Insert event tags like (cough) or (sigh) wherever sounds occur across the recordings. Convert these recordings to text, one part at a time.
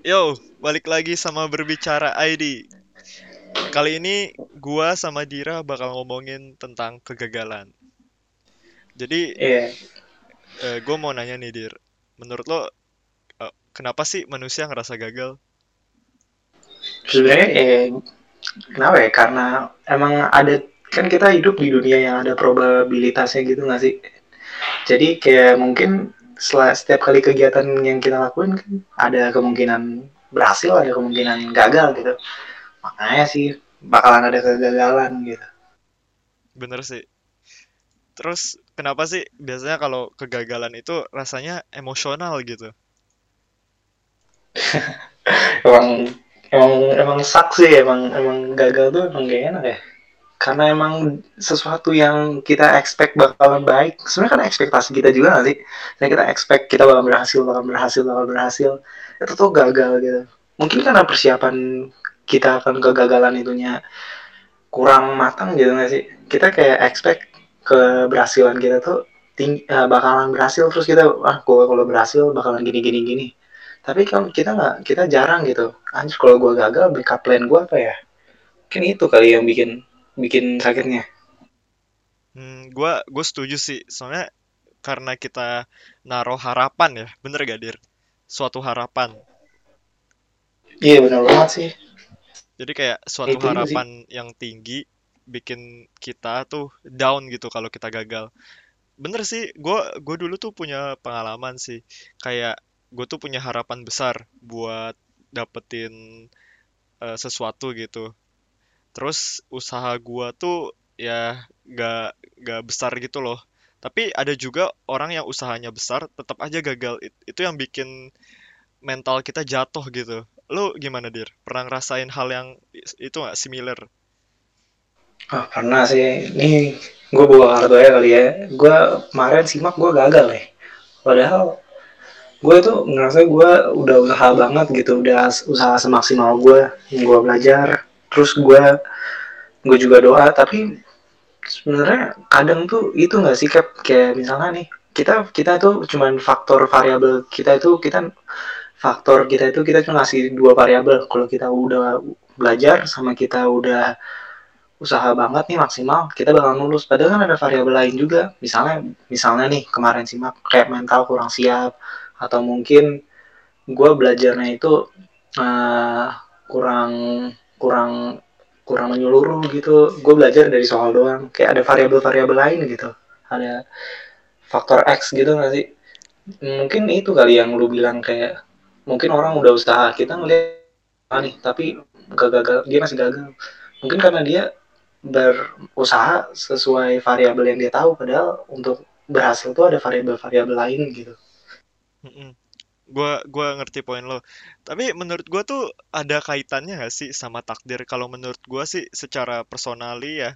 Yo, balik lagi sama berbicara ID. Kali ini gua sama Dira bakal ngomongin tentang kegagalan. Jadi, Iya, eh, gua mau nanya nih, Dir. Menurut lo, eh, kenapa sih manusia ngerasa gagal? sebenarnya eh, kenapa ya? Karena emang ada kan kita hidup di dunia yang ada probabilitasnya gitu nggak sih? Jadi kayak mungkin setelah setiap kali kegiatan yang kita lakuin kan ada kemungkinan berhasil, ada kemungkinan gagal gitu. Makanya sih bakalan ada kegagalan gitu. Bener sih. Terus, kenapa sih biasanya kalau kegagalan itu rasanya emosional gitu? (laughs) Emang emang emang saksi emang emang gagal tuh emang gak enak ya. Karena emang sesuatu yang kita expect bakalan baik. Sebenarnya kan ekspektasi kita juga gak sih? Nah, kita expect kita bakal berhasil, bakal berhasil, bakal berhasil. Itu tuh gagal gitu. Mungkin karena persiapan kita akan kegagalan itunya kurang matang gitu gak sih? Kita kayak expect keberhasilan kita tuh tinggi, uh, bakalan berhasil terus kita ah gua kalau berhasil bakalan gini gini gini tapi kalau kita nggak kita jarang gitu anjir kalau gua gagal backup plan gua apa ya mungkin itu kali yang bikin bikin sakitnya Hmm, gua, gue setuju sih. Soalnya karena kita naruh harapan ya, bener gak, Dir? Suatu harapan. iya benar banget sih Jadi kayak suatu itu juga sih harapan yang tinggi bikin kita tuh down gitu kalau kita gagal. Bener sih, gue gue dulu tuh punya pengalaman sih. Kayak gue tuh punya harapan besar buat dapetin eh, sesuatu gitu. Terus usaha gue tuh ya gak gak besar gitu loh. Tapi ada juga orang yang usahanya besar tetap aja gagal. It- Itu yang bikin mental kita jatuh gitu. Lu gimana, Dir? Pernah ngerasain hal yang itu nggak similar? ah pernah sih ini gue bawa kartu ya kali ya gue kemarin simak gue gagal ya padahal gue tuh ngerasa gue udah usaha banget gitu udah usaha semaksimal gue gue belajar terus gue gue juga doa tapi sebenarnya kadang tuh itu nggak sih kayak, misalnya nih kita kita tuh cuman faktor variabel kita itu kita faktor kita itu kita cuma ngasih dua variabel. Kalau kita udah belajar sama kita udah usaha banget nih maksimal kita bakal lulus padahal kan ada variabel lain juga. Misalnya misalnya nih kemarin simak kayak mental kurang siap atau mungkin gue belajarnya itu eh, kurang kurang kurang menyeluruh gitu. Gue belajar dari soal doang. Kayak ada variabel-variabel lain gitu. Ada faktor X gitu nggak sih? Mungkin itu kali yang lu bilang kayak mungkin orang udah usaha kita ngeliat ah, nih tapi gagal dia masih gagal. Mungkin karena dia berusaha sesuai variabel yang dia tahu padahal untuk berhasil tuh ada variabel-variabel lain gitu. Mm-mm. Gua gua ngerti poin lo. Tapi menurut gua tuh ada kaitannya nggak sih sama takdir? Kalau menurut gua sih secara personali ya,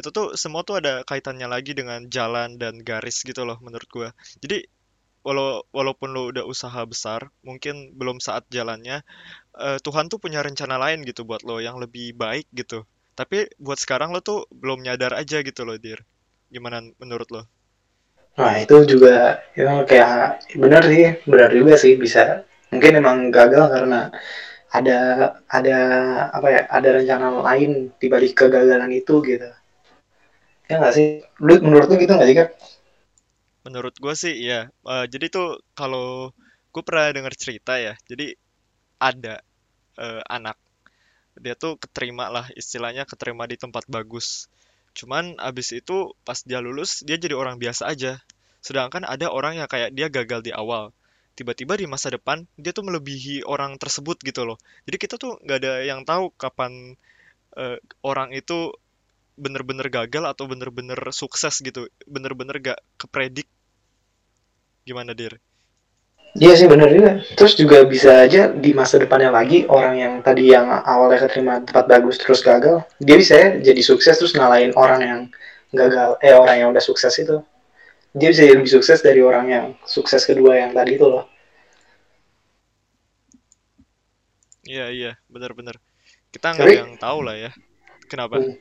itu tuh semua tuh ada kaitannya lagi dengan jalan dan garis gitu loh menurut gua. Jadi walau walaupun lo udah usaha besar, mungkin belum saat jalannya, eh, Tuhan tuh punya rencana lain gitu buat lo yang lebih baik gitu. Tapi buat sekarang lo tuh belum nyadar aja gitu loh, Dir. Gimana menurut lo? Nah itu juga itu kayak benar sih benar juga sih bisa. Mungkin emang gagal karena ada ada apa ya ada rencana lain di balik kegagalan itu gitu. Ya nggak sih? Lu menurut lu gitu nggak sih kak? Menurut gua sih ya. Eh, jadi tuh kalau gue pernah dengar cerita ya. Jadi ada eh, anak. Dia tuh keterima lah istilahnya keterima di tempat bagus cuman abis itu pas dia lulus dia jadi orang biasa aja. Sedangkan ada orang yang kayak dia gagal di awal. Tiba-tiba di masa depan dia tuh melebihi orang tersebut gitu loh. Jadi kita tuh nggak ada yang tahu kapan eh, orang itu bener-bener gagal atau bener-bener sukses gitu. Bener-bener gak kepredik. Gimana dir Iya sih benar juga. Terus juga bisa aja di masa depannya lagi orang yang tadi yang awalnya keterima tempat bagus terus gagal, dia bisa ya jadi sukses terus ngalahin orang yang gagal, eh orang yang udah sukses itu. Dia bisa jadi lebih sukses dari orang yang sukses kedua yang tadi itu loh. iya iya bener-bener kita nggak Tapi, yang tahu lah ya kenapa hmm,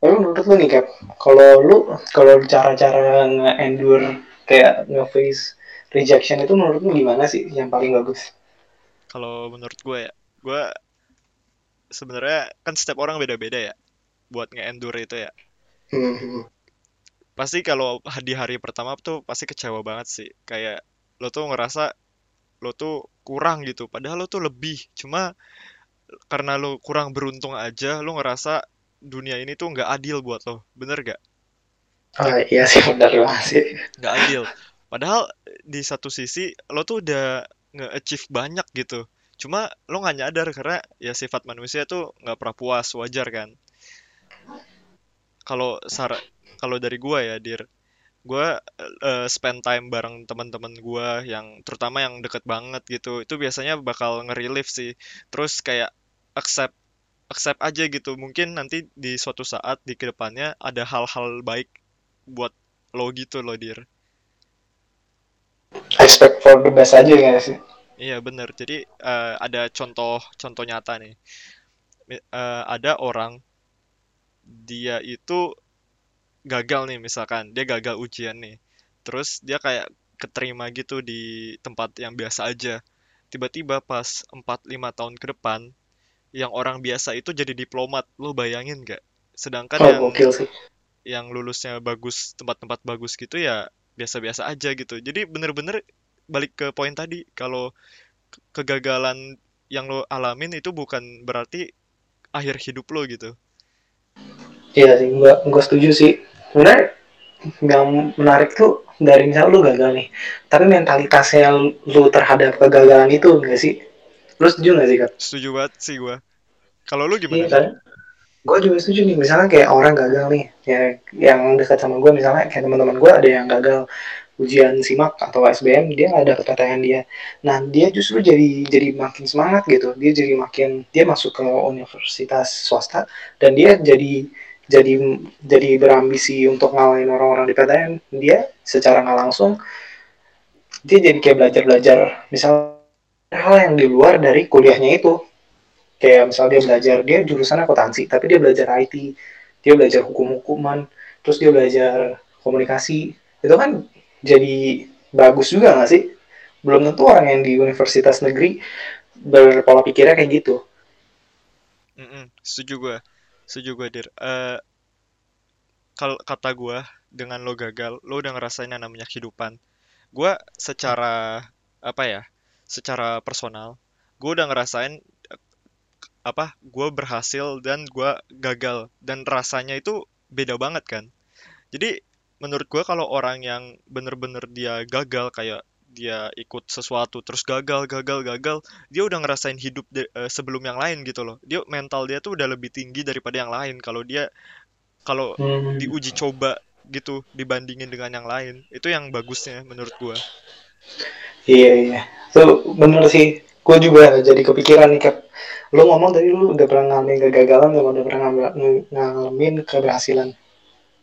Lalu menurut lu nih Cap, kalau lu kalau cara-cara nge-endure kayak nge-face rejection itu menurut lu gimana sih yang paling bagus? Kalau menurut gue ya, gue sebenarnya kan setiap orang beda-beda ya buat nge-endure itu ya. Hmm. Pasti kalau di hari pertama tuh pasti kecewa banget sih. Kayak lo tuh ngerasa lo tuh kurang gitu, padahal lo tuh lebih. Cuma karena lo kurang beruntung aja, lo ngerasa dunia ini tuh nggak adil buat lo. Bener gak? Oh iya sih benar banget sih. Nggak adil. Padahal di satu sisi lo tuh udah nge-achieve banyak gitu. Cuma lo nggak nyadar karena ya sifat manusia tuh nggak pernah puas, wajar kan? Kalau sar kalau dari gua ya, Dir, gua eh, spend time bareng teman-teman gua yang terutama yang deket banget gitu. Itu biasanya bakal nge-relief sih. Terus kayak accept accept aja gitu. Mungkin nanti di suatu saat di ke depannya ada hal-hal baik buat lo gitu loh, Dir. Expect for the best aja ya sih. Iya bener. Jadi eh, ada contoh contoh nyata nih. Eh, ada orang dia itu gagal nih misalkan dia gagal ujian nih. Terus dia kayak keterima gitu di tempat yang biasa aja. Tiba-tiba pas empat lima tahun ke depan yang orang biasa itu jadi diplomat. Lo bayangin gak? Sedangkan Oh yang gokil sih. yang lulusnya bagus tempat-tempat bagus gitu ya biasa-biasa aja gitu. Jadi bener-bener balik ke poin tadi kalau kegagalan yang lo alamin itu bukan berarti akhir hidup lo gitu. Iya sih, gua gua setuju sih. Sebenarnya yang menarik tuh dari misal lu gagal nih, tapi mentalitasnya lu terhadap kegagalan itu enggak sih? Lu setuju nggak sih kak? Setuju banget sih gua. Kalau lu Iya gimana, Dir? kan? Gue juga setuju nih. Misalnya kayak orang gagal nih, ya yang dekat sama gue misalnya kayak teman-teman gue ada yang gagal ujian simak atau SBM dia dapet PTN dia. Nah dia justru jadi jadi makin semangat gitu. Dia jadi makin dia masuk ke universitas swasta dan dia jadi jadi jadi berambisi untuk ngalahin orang-orang di PTN. Dia secara nggak langsung dia jadi kayak belajar belajar misal hal yang di luar dari kuliahnya itu kayak misal dia belajar dia jurusan akuntansi tapi dia belajar IT dia belajar hukum-hukuman terus dia belajar komunikasi itu kan jadi bagus juga nggak sih belum tentu orang yang di universitas negeri berpola pikirnya kayak gitu Mm-mm, setuju gua. Setuju gua, Dir. Eh kalau kata gua dengan lo gagal, lo udah ngerasain yang namanya kehidupan. Gua secara apa ya? Secara personal, gua udah ngerasain apa? Gua berhasil dan gua gagal dan rasanya itu beda banget kan. Jadi menurut gua kalau orang yang bener-bener dia gagal kayak dia ikut sesuatu terus gagal gagal gagal dia udah ngerasain hidup de- eh, sebelum yang lain gitu loh. Dia mental dia tuh udah lebih tinggi daripada yang lain. Kalau dia kalau hmm, diuji coba gitu dibandingin dengan yang lain itu yang bagusnya menurut gua. Iya iya. Tuh bener sih. Gue juga jadi kepikiran nih Kak. lu ngomong tadi lu udah pernah ngalamin kegagalan lu udah pernah ngalamin keberhasilan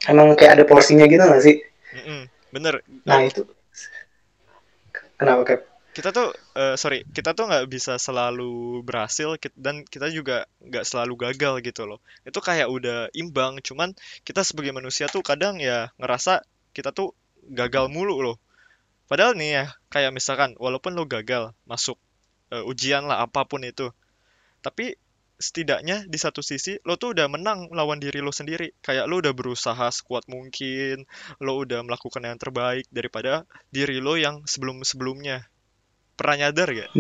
emang kayak ada porsinya gitu gak sih? Mm-mm, bener. Nah itu. Kenapa Kak? kita tuh eh, sorry kita tuh nggak bisa selalu berhasil dan kita juga nggak selalu gagal gitu loh. Itu kayak udah imbang cuman kita sebagai manusia tuh kadang ya ngerasa kita tuh gagal mulu loh. Padahal nih ya kayak misalkan walaupun lo gagal masuk eh, ujian lah apa pun itu tapi setidaknya di satu sisi lo tuh udah menang lawan diri lo sendiri kayak lo udah berusaha sekuat mungkin lo udah melakukan yang terbaik daripada diri lo yang sebelum-sebelumnya pernah nyadar gak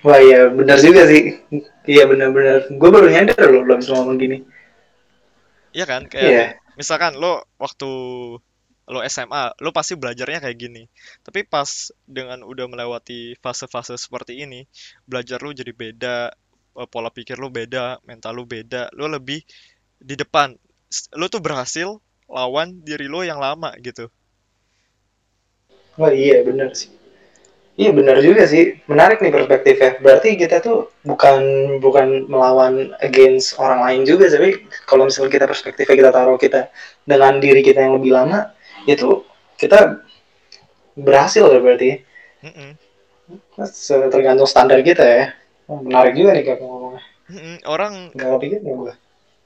Wah iya benar juga sih. Iya benar-benar. Gue baru nyadar loh belum semua ngomong gini. Iya kan, kayak Iya. misalkan lo waktu lo SMA, lo pasti belajarnya kayak gini. Tapi pas dengan udah melewati fase-fase seperti ini, belajar lo jadi beda, pola pikir lo beda, mental lo beda, lo lebih di depan. Lo tuh berhasil lawan diri lo yang lama gitu. Wah iya benar sih. Iya benar juga sih. Menarik nih perspektifnya. Berarti kita tuh bukan bukan melawan against orang lain juga, tapi kalau misalnya kita perspektifnya kita taruh kita dengan diri kita yang lebih lama, itu kita berhasil ya berarti. Mm-mm, Tergantung standar kita ya. Menarik juga nih kayak ngomongnya. Orang Gak kepikir ya gue.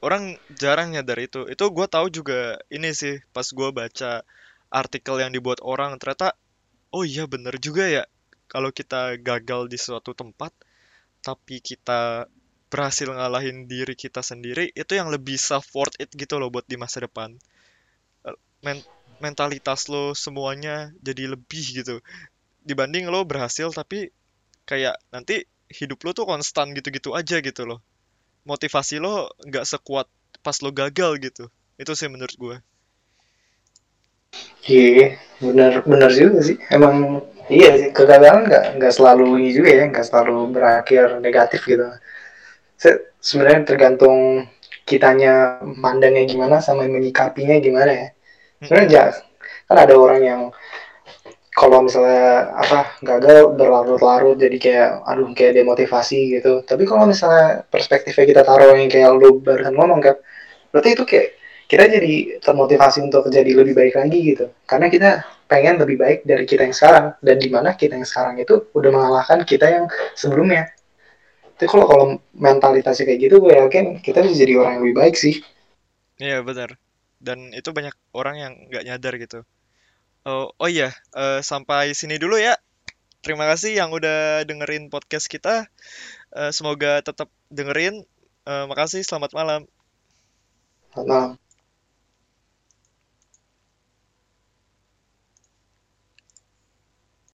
orang jarang nyadar itu. Itu gue tahu juga ini sih pas gue baca artikel yang dibuat orang ternyata oh iya bener juga ya kalau kita gagal di suatu tempat tapi kita berhasil ngalahin diri kita sendiri itu yang lebih self worth it gitu loh buat di masa depan Eh, men- mentalitas lo semuanya jadi lebih gitu dibanding lo berhasil tapi kayak nanti hidup lo tuh konstan gitu-gitu aja gitu loh motivasi lo nggak sekuat pas lo gagal gitu itu sih menurut gue Iya, benar benar juga sih. Emang iya sih kegagalan nggak nggak selalu ini juga ya, nggak selalu berakhir negatif gitu. Se- Sebenarnya tergantung kitanya mandangnya gimana sama menyikapinya gimana ya. Sebenarnya ja- kan ada orang yang kalau misalnya apa gagal berlarut-larut jadi kayak aduh kayak demotivasi gitu. Tapi kalau misalnya perspektifnya kita taruh yang kayak lu barusan ngomong kan, berarti itu kayak kita jadi termotivasi untuk jadi lebih baik lagi gitu. Karena kita pengen lebih baik dari kita yang sekarang. Dan di mana kita yang sekarang itu udah mengalahkan kita yang sebelumnya. Itu kalau kalau mentalitasnya kayak gitu gue yakin kita bisa jadi orang yang lebih baik sih. Iya benar. Dan itu banyak orang yang nggak nyadar gitu oh, oh iya eh, sampai sini dulu ya. Terima kasih yang udah dengerin podcast kita. Eh, semoga tetap dengerin. Eh, makasih selamat malam. Selamat malam